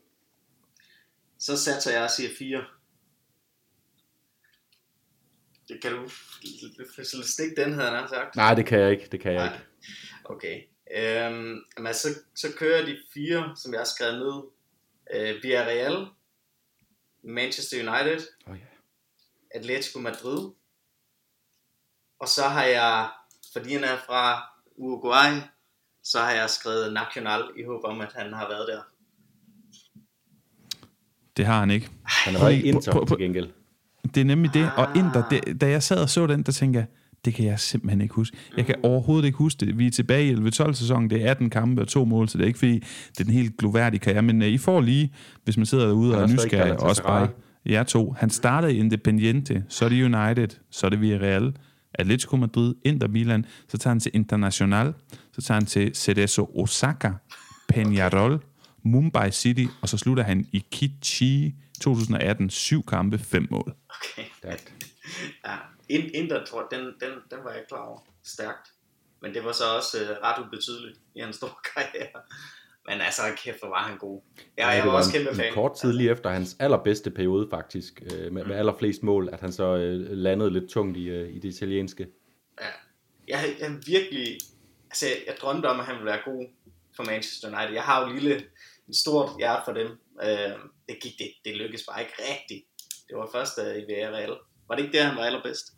Så satser jeg og siger fire. Det kan du stikke den, havde han sagt. Nej, det kan jeg ikke. Det kan jeg Nej. ikke. Okay. Øhm, men så, så kører de fire, som jeg har skrevet ned. Øh, Villarreal, Manchester United, Oh, ja. Atletico Madrid. Og så har jeg, fordi han er fra Uruguay, så har jeg skrevet Nacional i håb om, at han har været der. Det har han ikke. Han lige- ikke Inter prøv- prøv- til gengæld. Det er nemlig det. Og Ah. Inter, det, da jeg sad og så den, der tænker jeg, det kan jeg simpelthen ikke huske. Jeg kan overhovedet ikke huske det. Vi er tilbage i 11-12 sæsonen. Det er 18 kampe og to mål, så det er ikke fordi, det er den helt gloværdige karriere. Men uh, I får lige, hvis man sidder derude og er er nysgerrig, også bare jer to. Han startede i Independiente, så er det United, så er det Villarreal, Atletico Madrid, Inter Milan, så tager han til Internacional, så tager han til Cerezo Osaka, Peñarol, Mumbai City, og så slutter han i Kichi 2018, syv kampe, fem mål. Okay. Stærkt. Ja, In- Inter, tror jeg, den, den, den var jeg klar over. Stærkt. Men det var så også øh, ret ubetydeligt i hans store karriere. Men altså, kæft, hvor var han god. Ja, jeg det var, var også en, kæmpe fan. en kort tid lige efter hans allerbedste periode faktisk, øh, med, med allerflest mål, at han så øh, landede lidt tungt i, øh, i det italienske. Ja. Jeg, jeg virkelig altså, jeg drømte om, at han ville være god for Manchester United. Jeg har jo lille, en stort hjerte for dem. Øh, det, gik, det, det lykkedes bare ikke rigtigt. Det var først i Villarreal. Var det ikke der, han var allerbedst?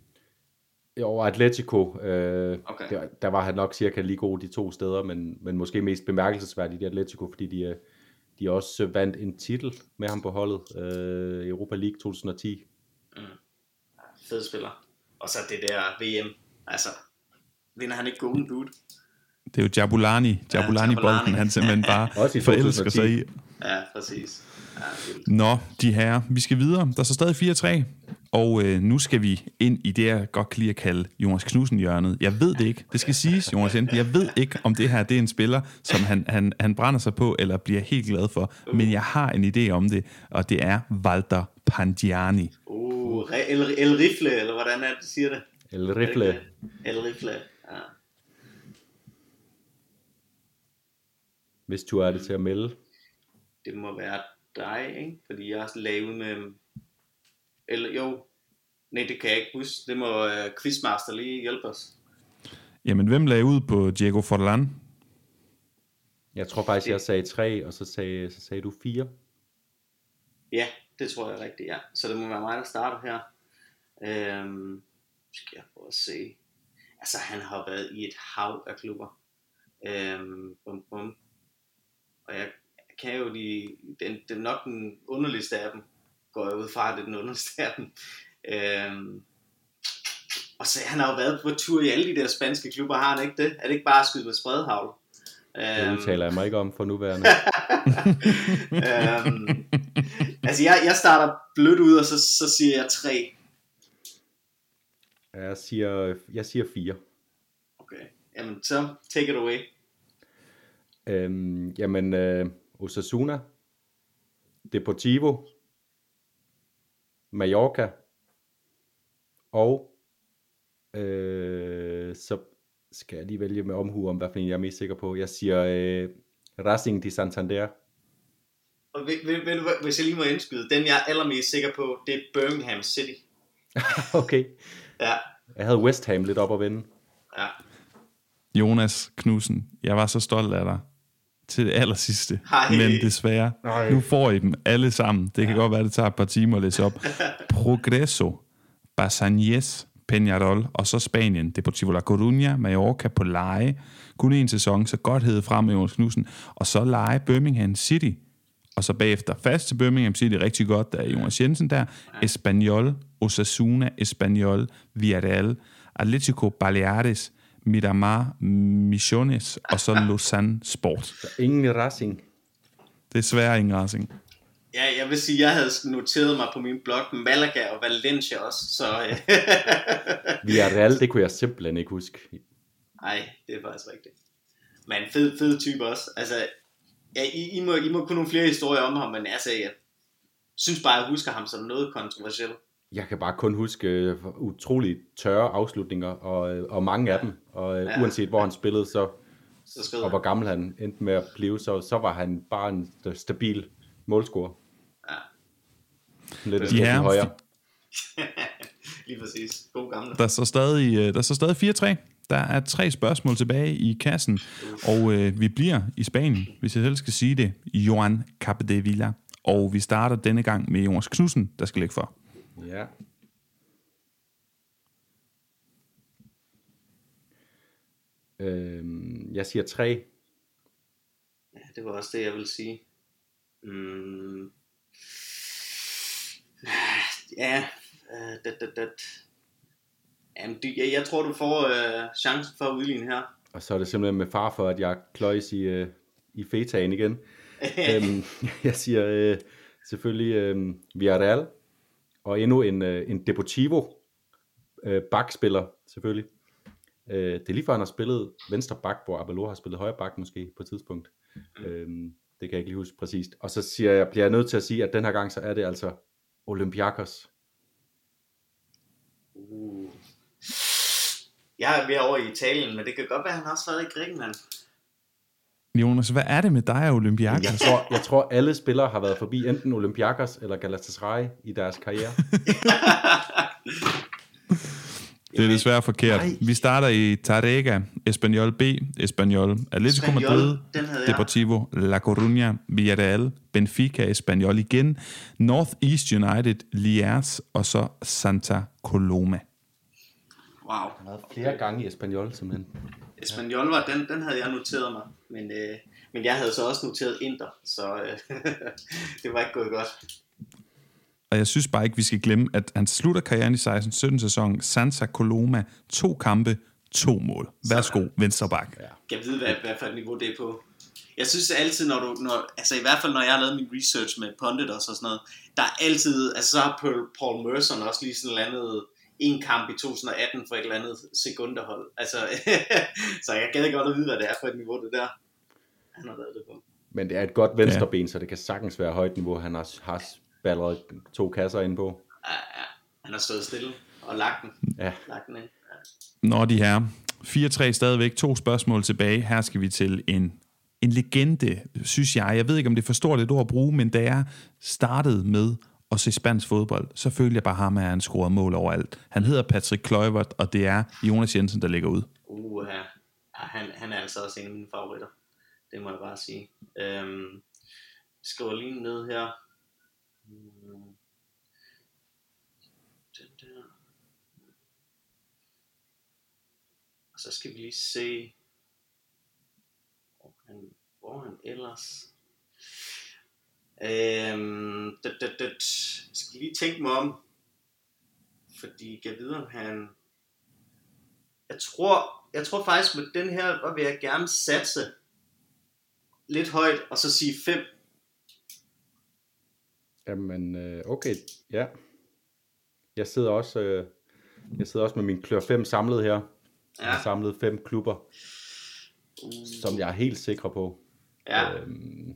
Jo, Atletico, øh, Okay. der, der var han nok cirka lige god de to steder, men, men måske mest bemærkelsesværdigt i Atletico, fordi de, øh, de også vandt en titel med ham på holdet, øh, Europa League 2010. Fed spiller. Og så det der VM. Altså, vinder han ikke Golden Boot? Det er jo Jabulani, Jabulani-bolden, Jabulani. han simpelthen bare Også i forelsker 2010. sig i. Ja, præcis. Nå, de her, vi skal videre. Der er så stadig 4-3, og øh, nu skal vi ind i det, jeg godt kan lide at kalde Jonas Knudsen hjørnet. Jeg ved det ikke. Det skal siges, Jonas Jensen. Jeg ved ikke, om det her det er en spiller, som han, han, han brænder sig på, eller bliver helt glad for. Men jeg har en idé om det, og det er Walter Pandiani. Uh, El, El Rifle, eller hvordan er det, siger det? El Rifle. El Rifle, ja. hvis du er det til at melde. Det må være dig, ikke? Fordi jeg lagde ud med... Eller jo, nej, det kan jeg ikke huske. Det må uh, Quizmaster lige hjælpe os. Jamen, hvem lagde ud på Diego Forlan? Jeg tror faktisk, jeg sagde tre, og så sagde, så sagde du fire. Ja, det tror jeg er rigtigt, ja. Så det må være mig, der starter her. Øhm, skal jeg prøve at se. Altså, han har været i et hav af klubber. Øhm, bum, bum. Og jeg kan jo lige... Den, den nok den underligste af dem. Går jeg ud fra, at det er den underligste af dem. Øhm, og så han har jo været på tur i alle de der spanske klubber, har han ikke det? Er det ikke bare at skyde med spredhavl? Det udtaler jeg mig ikke om for nuværende. øhm, altså jeg, jeg starter blødt ud, og så, så siger jeg tre. Jeg siger, jeg siger fire. Okay, jamen så take it away. Øhm, jamen, øh, Osasuna, Deportivo, Mallorca, og øh, så skal jeg lige vælge med omhu om, hvad for en jeg er mest sikker på. Jeg siger øh, Racing de Santander. Og ved, ved, ved, du hvad, hvis jeg lige må indskyde, den jeg er allermest sikker på, det er Birmingham City. okay. Ja, Jeg havde West Ham lidt op at vende. ja. Jonas Knudsen, jeg var så stolt af dig til det aller sidste. Hej. Men desværre, Nej. nu får I dem alle sammen. Det kan godt være, det tager et par timer at læse op. Progresso, Basañez, Peñarol, og så Spanien, Deportivo La Coruña, Mallorca på leje. Kun en sæson, så godt hed frem med Jonas Knudsen. Og så leje Birmingham City. Og så bagefter fast til Birmingham City, rigtig godt, der er Jonas Jensen der. Espanyol, Osasuna, Espanyol, Villarreal, Atletico Baleares, Miramar, Misiones, og så Lausanne Sport. Ingen Racing. Desværre ingen racing. Ja, jeg vil sige, jeg havde noteret mig på min blog Malaga og Valencia også, så øh, Villarreal, det kunne jeg simpelthen ikke huske. nej, det er faktisk rigtigt. Men fed, fed type også. Altså, ja, I, I, må, I må kunne nogle flere historier om ham, men altså, jeg synes bare, jeg husker ham som noget kontroversielt. Jeg kan bare kun huske øh, utroligt tørre afslutninger, og, øh, og mange af dem. Og øh, Ja. uanset hvor han spillede, så, Så og hvor gammel han endte med at blive, så, så var han bare en st- stabil målscorer. Ja. Lidt De her- højere. Lige præcis. God gamle. Der står stadig, der står stadig 4-3. Der er tre spørgsmål tilbage i kassen, og øh, vi bliver i Spanien, hvis jeg selv skal sige det, Joan Capdevila. Og vi starter denne gang med Jonas Knudsen, der skal lægge for. Ja. Øhm, jeg siger tre. Ja, det var også det, jeg ville sige. Mm. Ja, øh, dat, dat, dat. Jamen, du, jeg, jeg tror, du får øh, chancen for at udligne her. Og så er det simpelthen med far for, at jeg kløjs i, øh, i fetaen igen. øhm, jeg siger øh, selvfølgelig øh, Villarreal, og endnu en, øh, en Deportivo øh, bakspiller, selvfølgelig. Øh, det er lige før, han har spillet venstre bak, hvor Abelor har spillet højre bak måske på et tidspunkt. Mm. Øhm, det kan jeg ikke lige huske præcist. Og så siger jeg, bliver jeg nødt til at sige, at den her gang, så er det altså Olympiakos. Uh. Jeg er ved over i Italien, men det kan godt være, at han også har været i Grækenland. Jonas, hvad er det med dig og Olympiakos? Jeg tror, jeg tror, alle spillere har været forbi enten Olympiakos eller Galatasaray i deres karriere. Det er desværre forkert. Nej. Vi starter i Tarrega, Espanyol B, Espanyol, Atletico Madrid. Deportivo La Coruña, Villarreal, Benfica, Espanyol igen, North East United, Liers og så Santa Coloma. Wow. Han har været flere gange i Espanyol, simpelthen. Espanyol var, den, den havde jeg noteret mig, men, øh, men jeg havde så også noteret Inter, så øh, det var ikke gået godt. Og jeg synes bare ikke, vi skal glemme, at han slutter karrieren i 16-17 sæson. Santa Coloma, to kampe, to mål. Værsgo, venstre bak. Ja. Jeg vide, hvad, hvad for et niveau det er på? Jeg synes altid, når du, når, altså i hvert fald når jeg har lavet min research med pundit og sådan noget, der er altid, altså så har Paul, Paul Merson også lige sådan landet en kamp i 2018 for et eller andet sekunderhold. Altså, så jeg gad godt at vide, hvad det er for et niveau, det der. Han har lavet det på. Men det er et godt venstreben, ja. så det kan sagtens være højt niveau. Han har, har ballet to kasser ind på. Ja, ja. Han har stået stille og lagt den. Ja. Lagt den ind. Ja. Nå, de her. 4-3 stadigvæk. To spørgsmål tilbage. Her skal vi til en, en legende, synes jeg. Jeg ved ikke, om det er for stort et ord at bruge, men da jeg startede med at se spansk fodbold, så følte jeg bare ham, at han scorede mål overalt. Han hedder Patrick Kluivert, og det er Jonas Jensen, der ligger ud. Uh, ja. han, han er altså også en af mine favoritter. Det må jeg bare sige. Øhm, skriver lige ned her. Den der. Og så skal vi lige se, hvor han, hvor han ellers... Øhm, det, det, det. Jeg skal lige tænke mig om, fordi jeg ved, om han... Jeg tror, jeg tror faktisk med den her, der vil jeg gerne satse lidt højt, og så sige 5. Jamen, øh, okay, ja. Jeg sidder også, øh, jeg sidder også med min klør 5 samlet her. Jeg har Ja. samlet fem klubber, som jeg er helt sikker på. Ja, Øhm,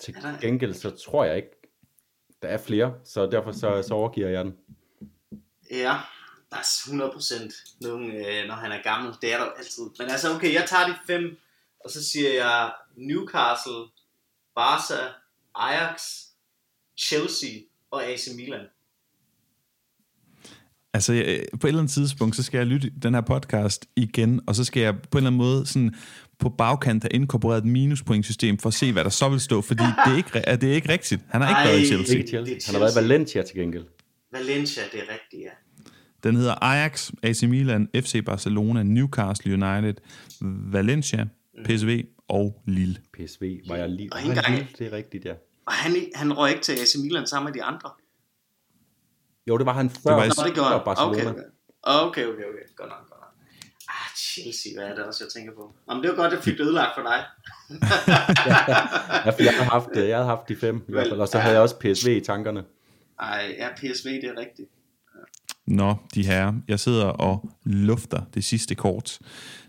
til gengæld så tror jeg ikke, der er flere, så derfor så, så overgiver jeg den. ja. Der er 100% nogen, øh, når han er gammel. Det er der altid. Men altså, okay, jeg tager de fem, og så siger jeg Newcastle, Barca, Ajax, Chelsea og AC Milan. Altså, jeg, på et eller andet tidspunkt, så skal jeg lytte den her podcast igen, og så skal jeg på en eller anden måde sådan på bagkant have inkorporeret et minuspointsystem for at se, hvad der så vil stå, fordi det er ikke, ri- det er ikke rigtigt. Han har ikke Ej. været i Chelsea. Ikke Chelsea. Det er Han har været i Chelsea. Valencia til gengæld. Valencia, det er rigtigt, ja. Den hedder Ajax, AC Milan, FC Barcelona, Newcastle United, Valencia, PSV og Lille. PSV var jeg lige... Og engang- lige- Det er rigtigt, ja. Og han, han røg ikke til AC Milan sammen med de andre. Jo, det var han før, var i- Nå, det gjorde før han. Barcelona. Okay, okay. Okay, okay. Godt nok, godt nok. Chelsea, hvad er det også, jeg tænker på? Jamen, det var godt, jeg fik det ødelagt for dig. Ja, for jeg havde haft, jeg havde haft de fem, i hvert fald, og så havde jeg også PSV i tankerne. Ej, ja, PSV, det er rigtigt. Nå, de her. Jeg sidder og lufter det sidste kort.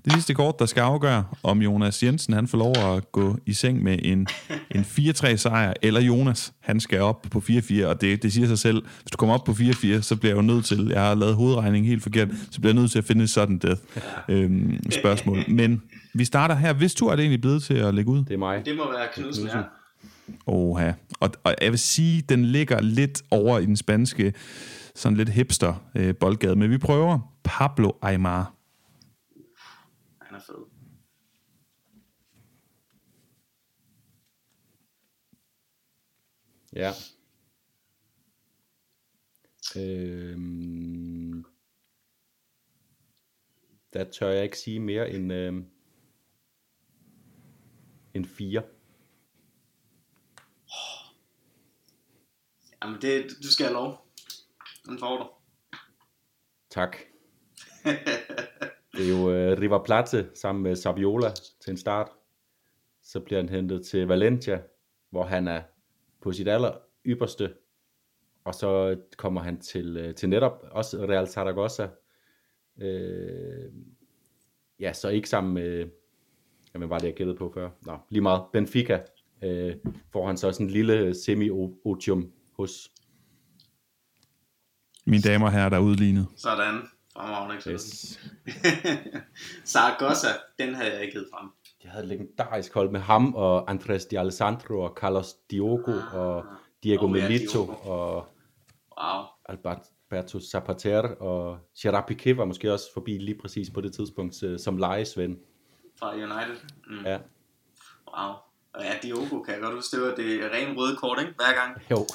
Det sidste kort, der skal afgøre, om Jonas Jensen han får lov at gå i seng med en, en 4-3 sejr, eller Jonas, han skal op på 4-4, og det, det siger sig selv, hvis du kommer op på 4-4, så bliver jeg jo nødt til, jeg har lavet hovedregning helt forkert, så bliver jeg nødt til at finde et sådan death øhm, spørgsmål. Men vi starter her. Hvis du er det egentlig blevet til at lægge ud? Det er mig. Det må være Knudsen, ja. Oha. Og, og jeg vil sige, den ligger lidt over i den spanske, sådan lidt hipster øh, boldgade, men vi prøver Pablo Aymar. Han er fed. Ja. Øhm, der tør jeg ikke sige mere end, øhm, end fire. Jamen, det, du skal have lov. Den får du. Tak. Det er jo øh, River Plate sammen med Saviola til en start. Så bliver han hentet til Valencia, hvor han er på sit aller ypperste. Og så kommer han til, øh, til netop også Real Zaragoza. Øh, ja, så ikke sammen med, jamen var det jeg gættede på før? Nå, lige meget. Benfica øh, får han så sådan en lille semi-otium hos. Mine damer og herrer, der er udlignet. Sådan. Fremragende ikke? Yes. Zaragoza, den havde jeg ikke hed frem. De havde et legendarisk hold med ham og Andres Di Alessandro og Carlos Diogo og Diego ja, Melito Diogo. og Wow. Albert Berto Zapater og Gerard Piqué var måske også forbi lige præcis på det tidspunkt øh, som lejesven. Fra United. Mm. Ja, Wow. Og ja, Diogo kan jeg godt huske, det var det rene røde kort, ikke? Hver gang. jo.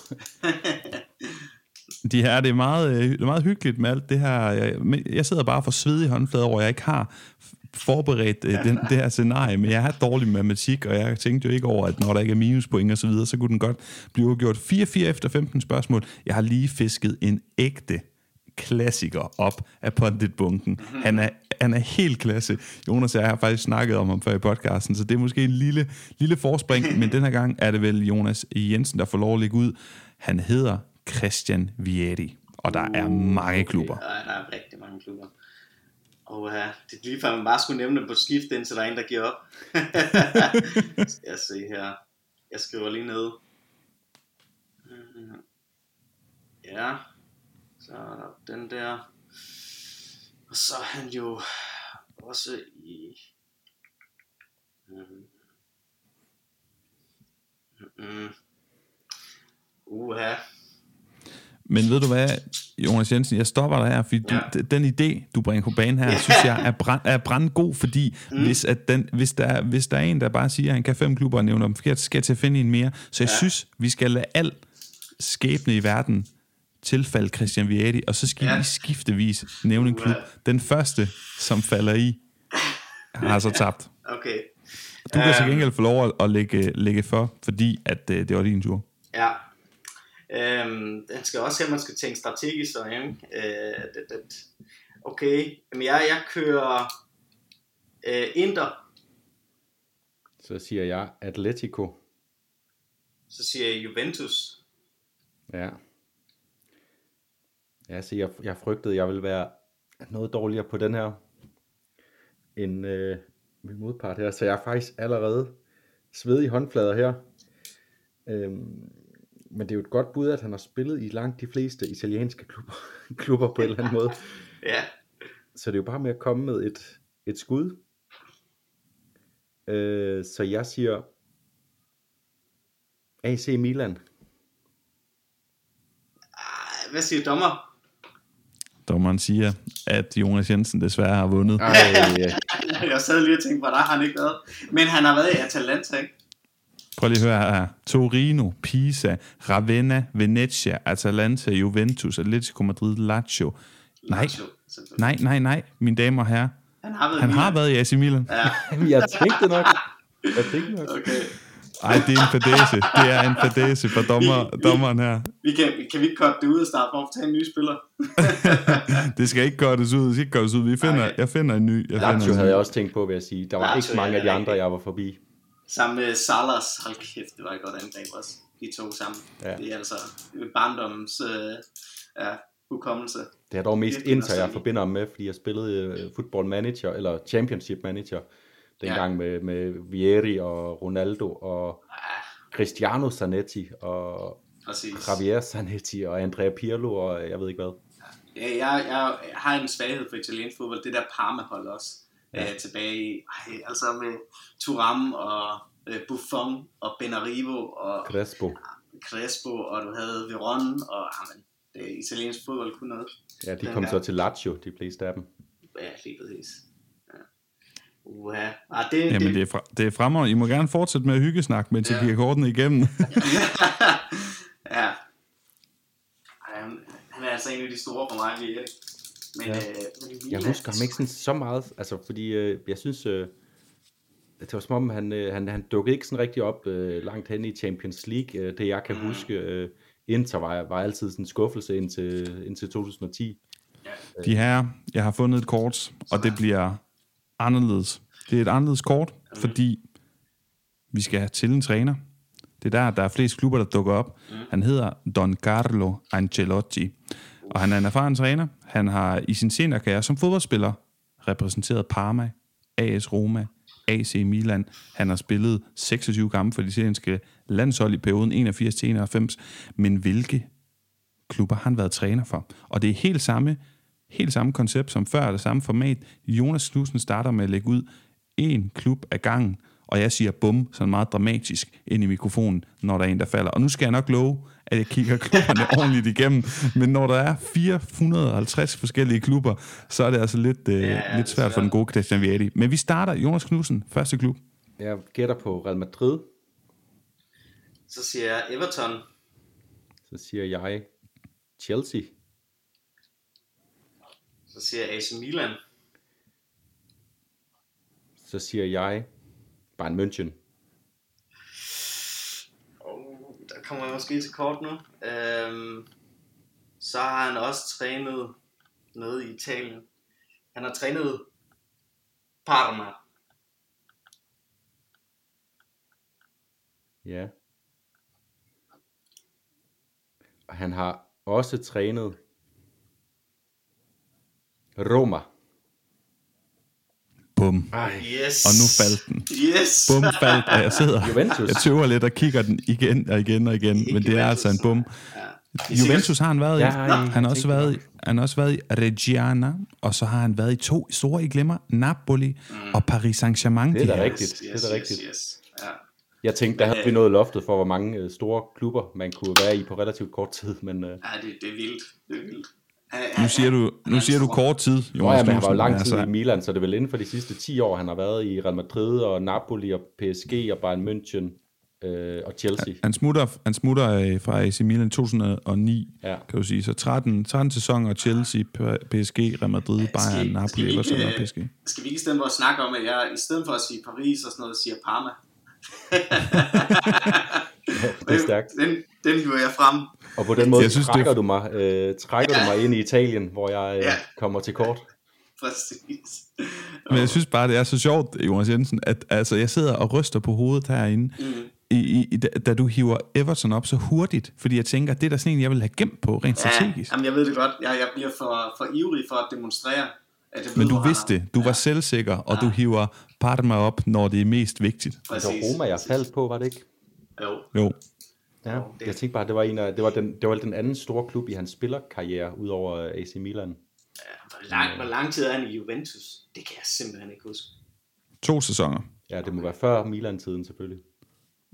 De her, det er meget, øh, det er meget hyggeligt med alt det her. Jeg, jeg sidder bare for svedige håndflader over, jeg ikke har forberedt øh, den, det her scenarie, men jeg har dårlig matematik, og jeg tænkte jo ikke over, at når der ikke er minuspoint og så videre, så kunne den godt blive gjort 4-4 efter 15 spørgsmål. Jeg har lige fisket en ægte klassiker op af punditbunken. Han er, han er helt klasse. Jonas og jeg har faktisk snakket om ham før i podcasten, så det er måske en lille, lille forspring, men den her gang er det vel Jonas Jensen, der får lov at lægge ud. Han hedder Christian Vieri, og der er mange klubber. Ja, der er rigtig mange klubber. Og ja, det er lige før, man bare skulle nævne dem på skift, indtil der er en, der giver op. Skal jeg se her. Jeg skriver lige ned. Mm. Ja. Så er der den der. Og så er han jo også i... Mm. Mm. Uha. Men ved du hvad, Jonas Jensen, jeg stopper dig her, fordi Ja. ja. den idé, du bringer på banen her, synes jeg er, brand, er brandgod, fordi mm. hvis, at den, hvis, der, er- hvis der er en, der bare siger, at han kan fem klubber og nævner dem forkert, så skal jeg til at finde en mere. Så jeg Ja. synes, vi skal lade al skæbne i verden tilfalde Christian Vieri, og så skal Ja. ja. vi skiftevis nævne en klub. Den første, som falder i, har så tabt. Okay. Du kan til Øhm. gengæld få lov at, at lægge, lægge for, fordi at, øh, det var din tur. Ja. Øhm, den skal også her, man skal tænke strategisk, så, ikke? Øh, det, det. Okay, men jeg, jeg kører øh, Inter, Så siger jeg Atletico. så siger jeg Juventus. Ja. Ja, så jeg, jeg frygtede, jeg ville være noget dårligere på den her, end øh, min modpart her. Så jeg er faktisk allerede svedig i håndflader her. Øhm, men det er jo et godt bud, at han har spillet i langt de fleste italienske klubber, klubber på en eller anden måde. Ja, Så det er jo bare med at komme med et, et skud. Øh, så jeg siger AC Milan. Hvad siger dommer? Dommeren siger, at Jonas Jensen desværre har vundet. Ej, Jeg sad lige og tænkte, hvor der har han ikke været. Men han har været i Atalanta, ikke? Prøv lige at høre her. Torino, Pisa, Ravenna, Venezia, Atalanta, Juventus, Atletico Madrid, Lazio. Nej, Lazio, nej, nej, nej, mine damer og herrer. Han har været i Han har været i AC Milan. Ja, jeg tænkte nok. Jeg tænkte nok. okay. Ej, det er en fadese. Det er en fadese for dommer, dommeren her. Vi kan, kan vi ikke cutte det ud og starte for at tage en ny spiller? Det skal ikke gøres ud. Det skal ikke gøres ud. Vi finder, Okay. jeg finder en ny. Jeg Lazio finder en havde ny. jeg også tænkt på, vil jeg sige. Der var Lazio, ikke mange af de andre, jeg var forbi. Sammen med Salas, hold kæft, det var et godt angreb også. De to sammen. Ja. Ja. Det er altså barndommens øh, ja, hukommelse. Det er dog mest Inter, jeg forbinder med, fordi jeg spillede øh, football manager, eller championship manager, dengang ja. med, med Vieri og Ronaldo og Cristiano Zanetti og Præcis. Javier Zanetti og Andrea Pirlo og jeg ved ikke hvad. Ja, jeg, jeg, jeg har en svaghed for italiensk fodbold. Det der Parma-hold også. Ja. Ja. Øh, tilbage i, ej, altså med Thuram og øh, Buffon og Benarivo og Crespo. Crespo, og du havde Veron, og jamen, det er italiensk fodbold kun noget. Ja, de kom Dengang. så til Lazio, de fleste af dem. Ja, lige præcis. Ja. Uha. Ah, det, Jamen, det er, fra, det er fremragende. I må gerne fortsætte med at hyggesnakke, mens jeg Ja. giver kortene igennem. ja. Ej, han, han er altså en af de store for mig, vi er. Men, Ja. ja. øh, men Jeg husker ham ikke sådan så meget, altså fordi øh, jeg synes, øh, det var som om han, øh, han, han dukkede ikke sådan rigtig op øh, langt hen i Champions League, øh, det jeg kan mm. huske. Øh, Inter var, var altid sådan en skuffelse indtil, indtil 2010. De her, jeg har fundet et kort, og det bliver anderledes. Det er et anderledes kort, fordi vi skal have til en træner. Det er der, der er flest klubber, der dukker op. Han hedder Don Carlo Ancelotti, og han er en erfaren træner. Han har i sin senere karriere som fodboldspiller repræsenteret Parma, AS Roma, AC Milan. Han har spillet 26 kampe for de italienske landshold i perioden 81-91. Men hvilke klubber har han været træner for. Og det er helt samme, helt samme koncept som før, det samme format. Jonas Knudsen starter med at lægge ud en klub ad gangen, og jeg siger bum, sådan meget dramatisk ind i mikrofonen, når der er en, der falder. Og nu skal jeg nok love, at jeg kigger klubberne ordentligt igennem, men når der er 450 forskellige klubber, så er det altså lidt, øh, ja, lidt svært for den gode Christian Viadi. Men vi starter, Jonas Knudsen, første klub. Jeg gætter på Real Madrid. Så siger jeg Everton. Så siger jeg Chelsea. Så siger jeg AC Milan. Så siger jeg Bayern München. Oh, der kommer jeg måske til kort nu. Øhm, så har han også trænet noget i Italien. Han har trænet Parma. Ja. Og han har også trænet Roma. Bum. Yes. Og nu faldt den. Yes. Bum faldt, og jeg sidder Juventus. jeg tøver lidt og kigger den igen og igen og igen, men det er Juventus. altså en bum. Ja. Juventus har han været i. Ja, han har også været i, han har også været i Reggiana, og så har han været i to store, I glemmer, Napoli og Paris Saint-Germain. Det er de da her. rigtigt. Yes, Det er yes, da yes, rigtigt. yes. Ja. Jeg tænkte, der havde vi nået loftet for, hvor mange øh, store klubber, man kunne være i på relativt kort tid, men øh, ja, det, det er vildt. Det er vildt. Nu siger du, nu siger du kort tid, Nå, Jonas ja, men han var jo lang altså, tid i Milan, så det er vel inden for de sidste 10 år, han har været i Real Madrid og Napoli og PSG og Bayern München øh, og Chelsea. Han smutter, han smutter øh, fra AC Milan 2009, Ja. kan du sige. Så 13, 13 sæsoner, Chelsea, PSG, Real Madrid, Bayern, Napoli, skal, vi Everton og ikke, PSG. skal vi ikke i stedet for at snakke om, at jeg i stedet for at sige Paris og sådan noget, siger Parma? Det er stærkt. Den, den hiver jeg frem. Og på den måde Jeg synes, synes, det trækker, du mig, øh, trækker du mig ind i Italien, hvor jeg øh, Ja. kommer til kort. Præcis. Men jeg synes bare, det er så sjovt, Jonas Jensen, at altså, jeg sidder og ryster på hovedet herinde, mm. i, i, da, da du hiver Everton op så hurtigt, fordi jeg tænker, det er da sådan en, jeg vil have gemt på, rent Ja, strategisk. jamen jeg ved det godt. Jeg, jeg bliver for, for ivrig for at demonstrere, at jeg ved, Men du vidste det, du var selvsikker, og du hiver Parma op, når det er mest vigtigt. Det var Præcis. Roma, jeg faldt på, var det ikke? Jo. Jo. Ja, det- jeg tænkte bare, det var, en af, det var, den, det var den anden store klub i hans spillerkarriere, udover øh, AC Milan. Hvor lang, hvor lang tid er han i Juventus? Det kan jeg simpelthen ikke huske. To sæsoner. Ja, det må være før Milan-tiden selvfølgelig.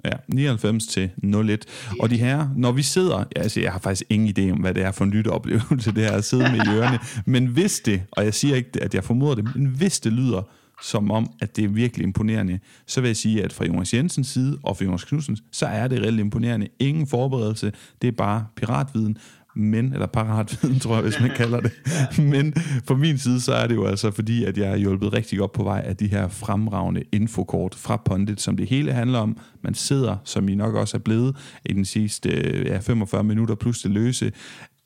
Ja, 99 til 01. Og de her, når vi sidder, ja, altså jeg har faktisk ingen idé om, hvad det er for en lytteoplevelse, det her at sidde med i ørerne, men hvis det, og jeg siger ikke, at jeg formoder det, men hvis det lyder som om, at det er virkelig imponerende, så vil jeg sige, at fra Jonas Jensens side og fra Jonas Knudsens, så er det reelt imponerende. Ingen forberedelse, det er bare piratviden, men, eller paratviden, tror jeg, hvis man kalder det. Men fra min side, så er det jo altså fordi, at jeg er hjulpet rigtig godt på vej af de her fremragende infokort fra Pondit, som det hele handler om. Man sidder, som I nok også er blevet i den sidste ja, 45 minutter plus det løse,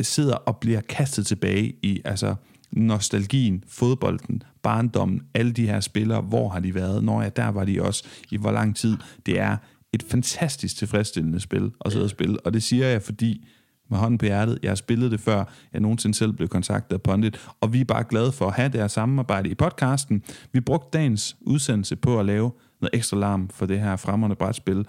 sidder og bliver kastet tilbage i altså nostalgien, fodbolden, barndommen, alle de her spillere, hvor har de været? Når ja, der var de også i hvor lang tid. Det er et fantastisk tilfredsstillende spil at sidde og spille, og det siger jeg, fordi med hånden på hjertet. Jeg har spillet det før, jeg nogensinde selv blev kontaktet af Pondit, og vi er bare glade for at have det her samarbejde i podcasten. Vi brugte dagens udsendelse på at lave noget ekstra larm for det her fremmerne brætspil,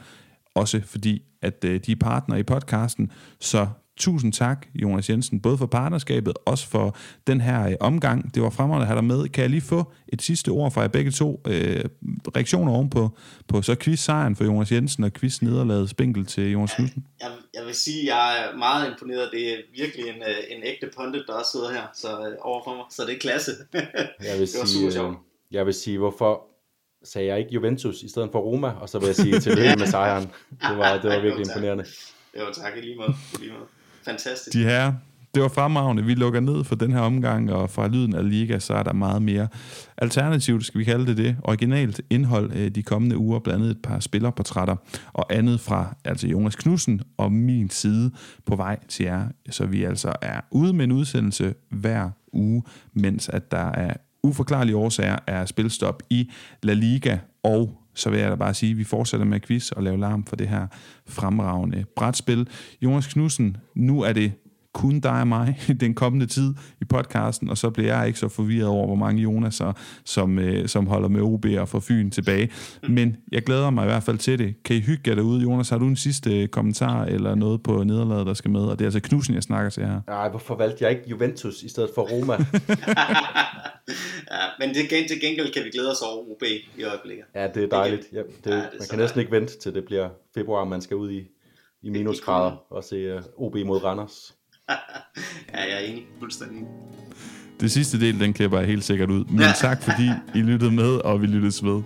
også fordi, at øh, de er partner i podcasten, så tusind tak, Jonas Jensen, både for partnerskabet, også for den her øh, omgang. Det var fremragende at have dig med. Kan jeg lige få et sidste ord fra jer begge to? Øh, reaktioner ovenpå på så quiz-sejren for Jonas Jensen og quiz-nederlaget spinkel til Jonas Knudsen? Jeg, jeg vil sige, at jeg er meget imponeret. Det er virkelig en, øh, en ægte pundit, der også sidder her så, øh, overfor mig. Så det er klasse. Jeg vil, Det var sige, super sjovt. jeg vil sige, hvorfor sagde jeg ikke Juventus i stedet for Roma, og så vil jeg sige tillykke med sejren. Det var, det var virkelig imponerende. det var tak i lige måde. I lige måde. Fantastisk. De her, det var fremragende. Vi lukker ned for den her omgang, og fra lyden af Liga, så er der meget mere alternativt, skal vi kalde det det, originalt indhold øh, de kommende uger, blandt andet et par spillerportrætter og andet fra altså Jonas Knudsen og min side på vej til jer, så vi altså er ude med en udsendelse hver uge, mens at der er uforklarlige årsager er spilstop i La Liga, og så vil jeg da bare sige, at vi fortsætter med quiz og lave larm for det her fremragende brætspil. Jonas Knudsen, nu er det kun dig og mig den kommende tid i podcasten, og så bliver jeg ikke så forvirret over, hvor mange Jonaser, som, øh, som holder med OB og får Fyn tilbage. Men jeg glæder mig i hvert fald til det. Kan I hygge jer derude? Jonas, har du en sidste kommentar eller noget på nederlaget, der skal med? Og det er altså Knudsen, jeg snakker til her. Nej, hvorfor valgte jeg ikke Juventus i stedet for Roma? ja, men det, til gengæld kan vi glæde os over OB i øjeblikket. Ja, det er dejligt. Ja, det, ja, det man kan næsten ikke vente til det bliver februar, man skal ud i, i minusgrader og se uh, OB mod Randers. ja, jeg er enig. Fuldstændig Det sidste del, den klipper jeg helt sikkert ud. Men tak fordi I lyttede med, og vi lyttes ved.